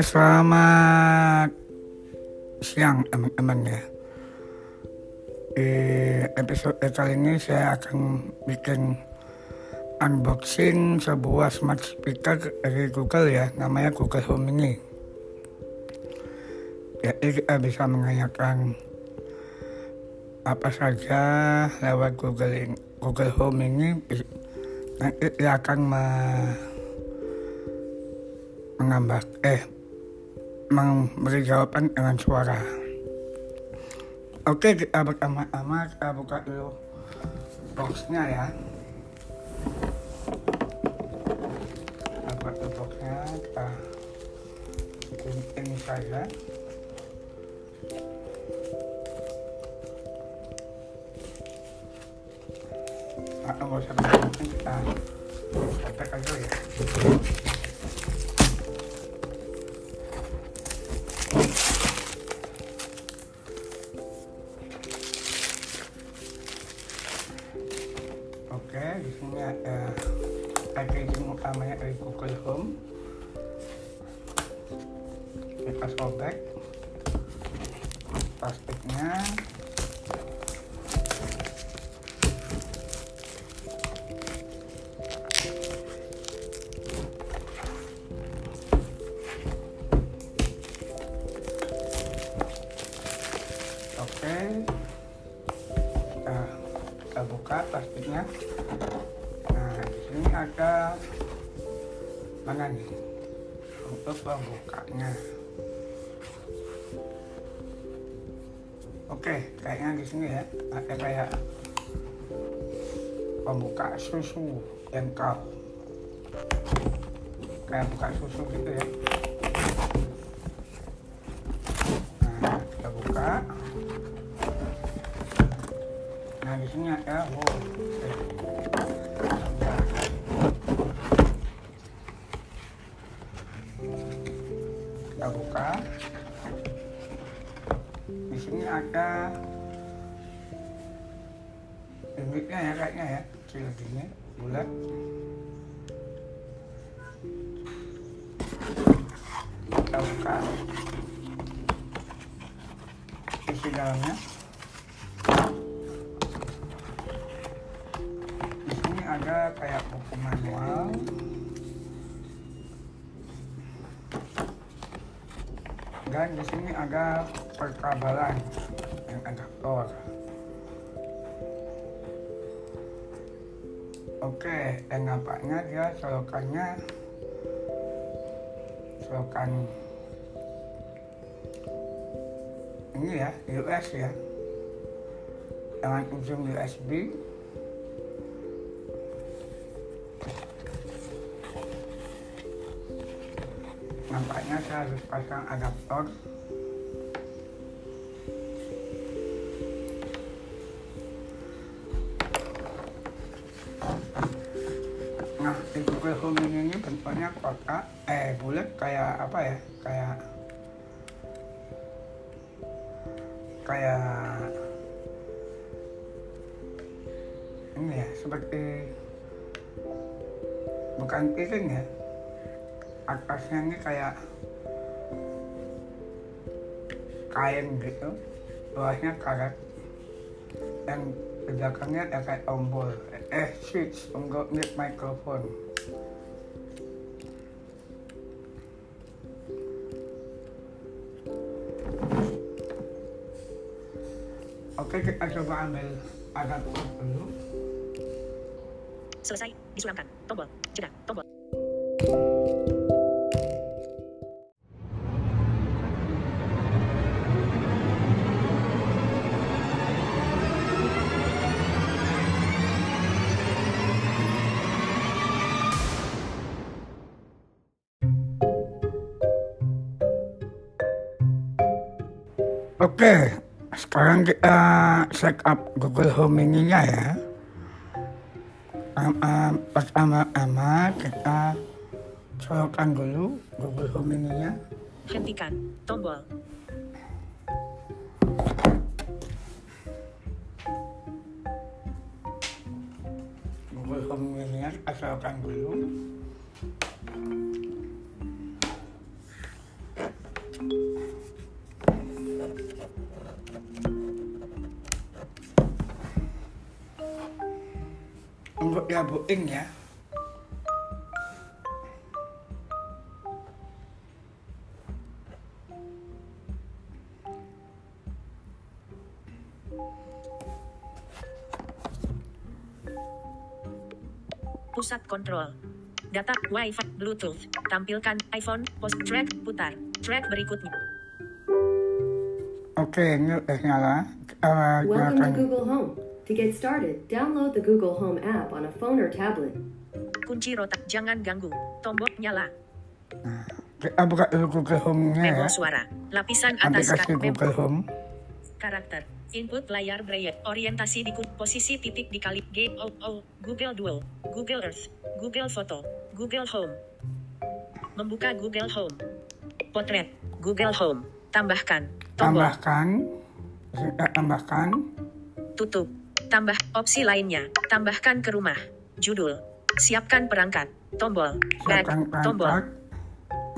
Selamat siang teman-teman ya. Di episode kali ini saya akan bikin unboxing sebuah smart speaker dari Google ya, namanya Google Home ini. Jadi kita bisa menanyakan apa saja lewat Google ini, Google Home ini nanti dia akan me, mengambak eh memberi jawaban dengan suara. Oke kita pertama-tama kita buka dulu boxnya ya. Kita buka dulu boxnya kita ini saja. atau nggak usah kita kontak aja ya di sini ada packaging utamanya dari Google Home kita sobek. Plastiknya Oke, nah, kita buka plastiknya. Ada nih untuk pembukanya. Oke, kayaknya di sini ya ada kayak pembuka susu engkau. Kayak buka susu gitu ya. Nah, kita buka. Nah di sini ada wow. Kecil bulat. Kita buka isi dalamnya. di sini ada kayak buku manual dan di sini ada perkabalan yang adaptor oke dan nampaknya dia solokannya solokan ini ya US ya. Dengan ujung USB nampaknya saya harus pasang adaptor Home ini bentuknya kotak eh bulat kayak apa ya kayak kayak ini ya seperti bukan piring ya atasnya ini kayak kain gitu bawahnya karet dan di belakangnya ada kayak tombol. Eh switch untuk mute mikrofon ambil adaptor dulu Selesai. Disulamkan. Tombol. Jeda. Tombol. Oke, sekarang kita set up Google Home ininya ya. Um, um, Pertama-tama kita colokkan dulu Google Home ininya. Hentikan. Tombol. Google Home ininya kita colokkan dulu. Ya buing ya. Pusat kontrol. Data Wi-Fi Bluetooth. Tampilkan iPhone post track putar. Track berikutnya. Oke, ini udah nyala. Uh, Welcome to. Google Home. To get started, download the Google Home app on a phone or tablet. Kunci rotak jangan ganggu. Tombol nyala. Kita buka dulu Google Home-nya ya. Memo suara. Lapisan atas Aplikasi ka- memo Google Home. karakter. Input layar braille. Orientasi di posisi titik dikali G O O. Google Duo. Google Earth. Google Foto. Google Home. Membuka Google Home. Potret. Google Home. Tambahkan. Tombol. Tambahkan. Tambahkan. Tutup. Tambah opsi lainnya. Tambahkan ke rumah. Judul. Siapkan perangkat. Tombol. Back. Tombol. perangkat.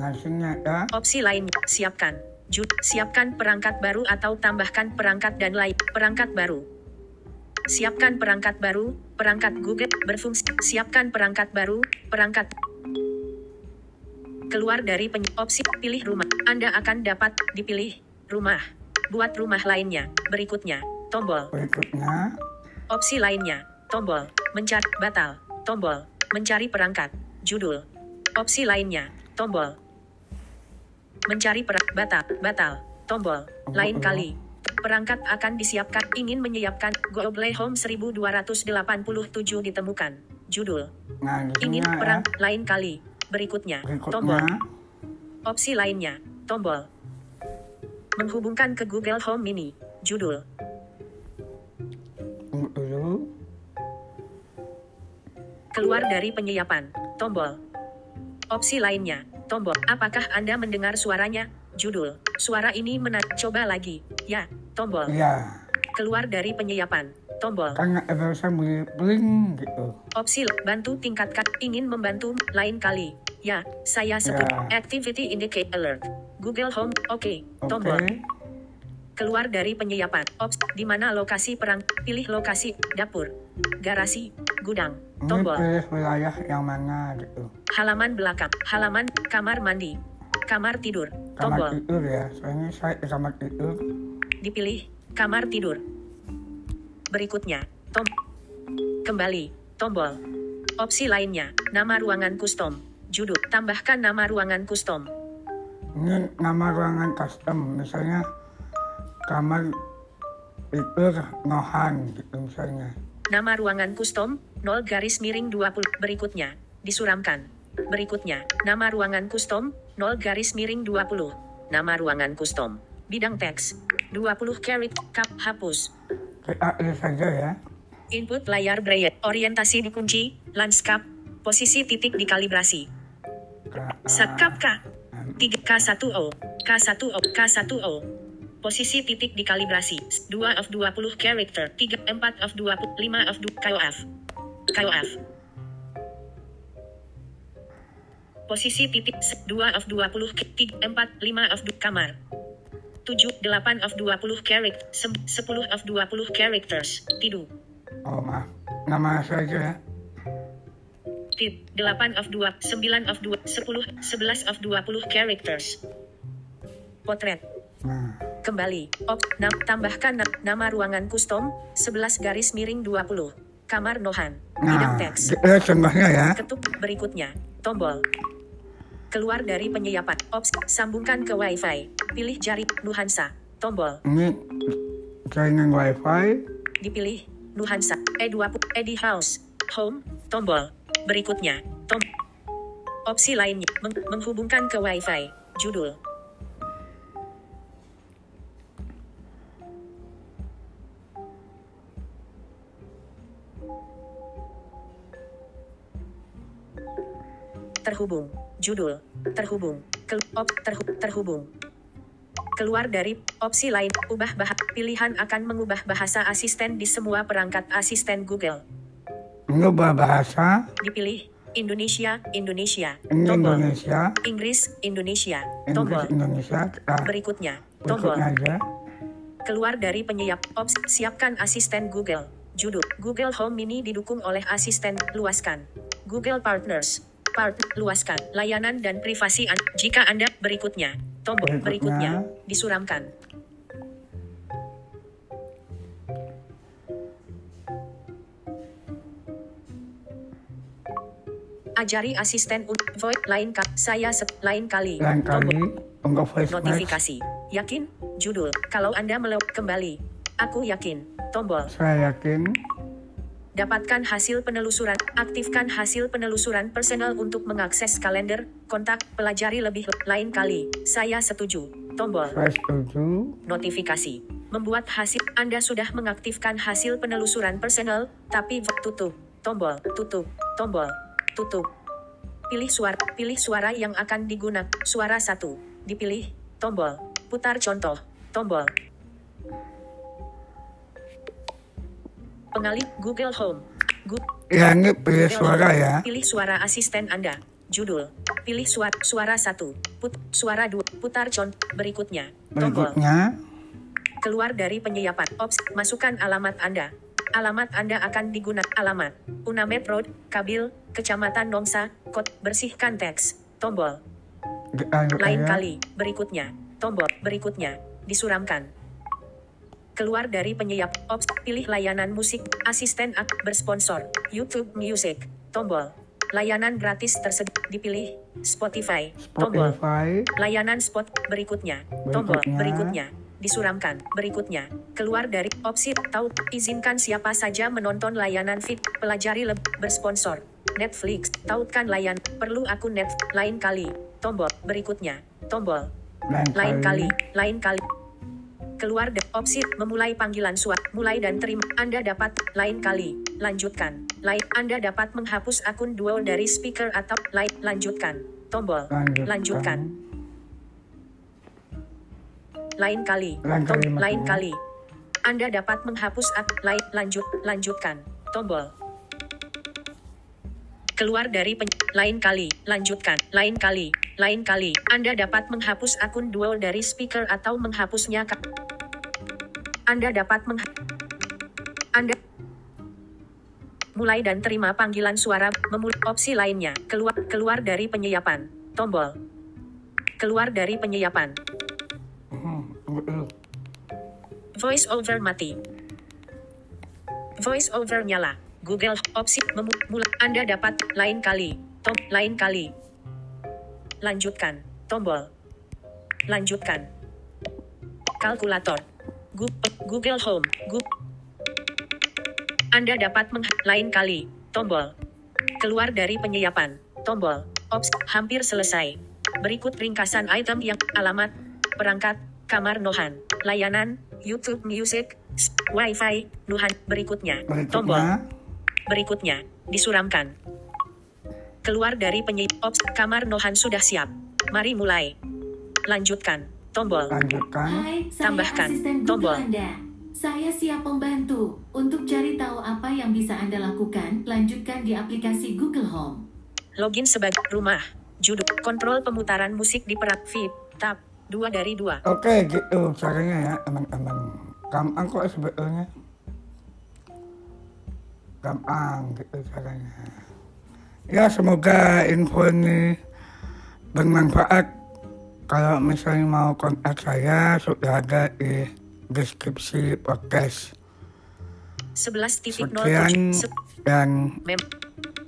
Langsungnya ya. Opsi lain. Siapkan. Jud. Siapkan perangkat baru atau tambahkan perangkat dan lain. Perangkat baru. Siapkan perangkat baru. Perangkat Google berfungsi. Siapkan perangkat baru. Perangkat. Keluar dari opsi pilih rumah. Anda akan dapat dipilih rumah. Buat rumah lainnya. Berikutnya. Tombol. Berikutnya. Opsi lainnya, tombol, mencari, batal, tombol, mencari perangkat, judul. Opsi lainnya, tombol, mencari perangkat, batal, batal, tombol, lain kali. Perangkat akan disiapkan, ingin menyiapkan, Google Home 1287 ditemukan, judul. Nah, Ingin ya. perang, lain kali. Berikutnya, tombol, Berikutnya. opsi lainnya, tombol. Menghubungkan ke Google Home Mini, judul. Keluar dari penyiapan. Tombol. Opsi lainnya. Tombol. Apakah Anda mendengar suaranya? Judul. Suara ini menarik. Coba lagi. Ya. Tombol. Iya. Keluar dari penyiapan. Tombol. Karena ada usah beli bling gitu. Opsi bantu tingkatkan. Ingin membantu lain kali. Ya. Saya skip. Ya. Activity indicate alert. Google Home. Oke. Oke. Tombol. Keluar dari penyiapan. Ops. Di mana lokasi perang? Pilih lokasi. Dapur. Garasi. Gudang. Ini Tombol. pilih wilayah yang mana gitu. Halaman belakang, halaman kamar mandi, kamar tidur, Kamar tombol, tidur ya. Soalnya saya di kamar tidur. dipilih, kamar tidur. Berikutnya, tom, kembali, tombol. Opsi lainnya, nama ruangan custom, judul, tambahkan nama ruangan custom, ini nama ruangan custom. Misalnya kamar fitur Nohan gitu misalnya. Nama ruangan custom 0 garis miring 20 berikutnya disuramkan. Berikutnya nama ruangan custom 0 garis miring 20 nama ruangan custom bidang teks 20 karat cap hapus. Kita ini saja ya. Input layar braille orientasi dikunci landscape posisi titik dikalibrasi. Sekap kak tiga K1O, K1O, K1O. Posisi titik dikalibrasi, 2 of 20 character, 3, 4 of 20, 5 of 2, KOF. KOF. Posisi titik dua of 20, 3, 4, 5 of 2, kamar. 7, 8 of 20 character, 10 of 20 characters, tidur. Oh maaf, nama saja Tit, 8 of 2, 9 of 2, 10, 11 of 20 characters. Potret. Nah, Kembali. Op, nam, tambahkan na- nama ruangan custom, 11 garis miring 20. Kamar Nohan. Bidang nah teks. kita contohnya ya. Ketuk berikutnya. Tombol. Keluar dari penyiapan. Ops, sambungkan ke WiFi. Pilih jari Nuhansa. Tombol. Ini jaringan wifi. Dipilih Nuhansa. E20 Edi House. Home. Tombol. Berikutnya. Tom. Opsi lainnya. Meng- menghubungkan ke WiFi. Judul. Terhubung. Judul. Terhubung. Kel- op, terhu- terhubung. Keluar dari opsi lain, ubah bahasa. Pilihan akan mengubah bahasa asisten di semua perangkat asisten Google. Mengubah bahasa. Dipilih Indonesia, Indonesia. Tombol. Indonesia. Inggris, Indonesia. Inggris Tombol. Indonesia. Kita Berikutnya, tombol. berikutnya aja. Keluar dari penyiap opsi. Siapkan asisten Google. Judul Google Home Mini didukung oleh asisten luaskan. Google Partners. Part luaskan layanan dan privasi Anda. Jika Anda berikutnya tombol Berikutnya. berikutnya disuramkan. Ajari asisten untuk voice lain kali. Saya se- lain kali. Lain kali untuk voice match notifikasi. Yakin? Judul. Kalau Anda melewat kembali. Aku yakin. Tombol. saya yakin Dapatkan hasil penelusuran. Aktifkan hasil penelusuran personal untuk mengakses kalender, kontak, pelajari lebih lain kali. Saya setuju. Tombol. saya setuju Notifikasi. Membuat hasil Anda sudah mengaktifkan hasil penelusuran personal, tapi tutup. Tombol. Tutup. Tombol. Tutup. Pilih suara. Pilih suara yang akan digunakan. Suara satu. Dipilih. Tombol. Putar contoh. Tombol. Pengalih Google Home. Gu- ya ini pilih Google suara Home. ya Pilih suara asisten Anda. Judul. Pilih suara suara satu. Put, suara dua. Putar contoh berikutnya. Tombol. berikutnya Keluar dari penyiapan. Ops, masukkan alamat Anda. Alamat Anda akan digunakan. Alamat. Unamed Road, Kabil, Kecamatan Nongsa, Kot, bersihkan teks. Tombol. dilanjut Lain aja. kali. Berikutnya. Tombol. Berikutnya. Disuramkan. Keluar dari penyiap. Ops, pilih layanan musik. Asisten ak bersponsor. YouTube Music. Tombol. Layanan gratis tersedia. Dipilih. Spotify. Tombol. Spotify Layanan spot berikutnya. Tombol Berikutnya. Disuramkan. Berikutnya. Keluar dari opsi tahu izinkan siapa saja menonton layanan feed pelajari lebih bersponsor. Netflix. Tautkan layan. Perlu akun net lain kali. Tombol berikutnya. Tombol lain, kali. Lain kali. Keluar dari opsi memulai panggilan suara. Mulai dan terima. Anda dapat lain kali. Lanjutkan. Lain Anda dapat menghapus akun dual dari speaker atau lain lanjutkan. Tombol Lanjutkan. lanjutkan. Lain kali. Lain Tom- kali lain maksudnya. kali. Anda dapat menghapus ak lain lanjut lanjutkan. Tombol. Keluar dari pen lain kali, lanjutkan, lain kali, lain kali. Anda dapat menghapus akun dual dari speaker atau menghapusnya Anda dapat meng Anda mulai dan terima panggilan suara memulai opsi lainnya keluar keluar dari penyiapan tombol keluar dari penyiapan Voice over mati. Voice over nyala. Google opsi memu mula. Anda dapat lain kali. Tom lain kali. Lanjutkan. Tombol. Lanjutkan. Kalkulator. Google Home. Gu- Anda dapat meng lain kali. Tombol. Keluar dari penyiapan. Tombol. Ops hampir selesai. Berikut ringkasan item yang alamat, perangkat, kamar Nohan, layanan, YouTube Music, Wi-Fi, Nuhan. Berikutnya. Tombol. berikutnya Berikutnya, disuramkan. Keluar dari penyi ops kamar Nohan sudah siap. Mari mulai. Lanjutkan. Tombol. lanjutkan Hai, saya Tambahkan. Tombol. Anda. Saya siap membantu. Untuk cari tahu apa yang bisa Anda lakukan, lanjutkan di aplikasi Google Home. Login sebagai rumah. Judul. Kontrol pemutaran musik di perak VIP. Tab. 2 dari 2. oke gitu caranya ya teman-teman. Gampang kok sebetulnya. Gampang gitu caranya. Ya semoga info ini bermanfaat. Kalau misalnya mau kontak saya sudah ada di deskripsi podcast. 11.07. sekian Se- dan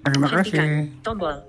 terima kasih. Tombol.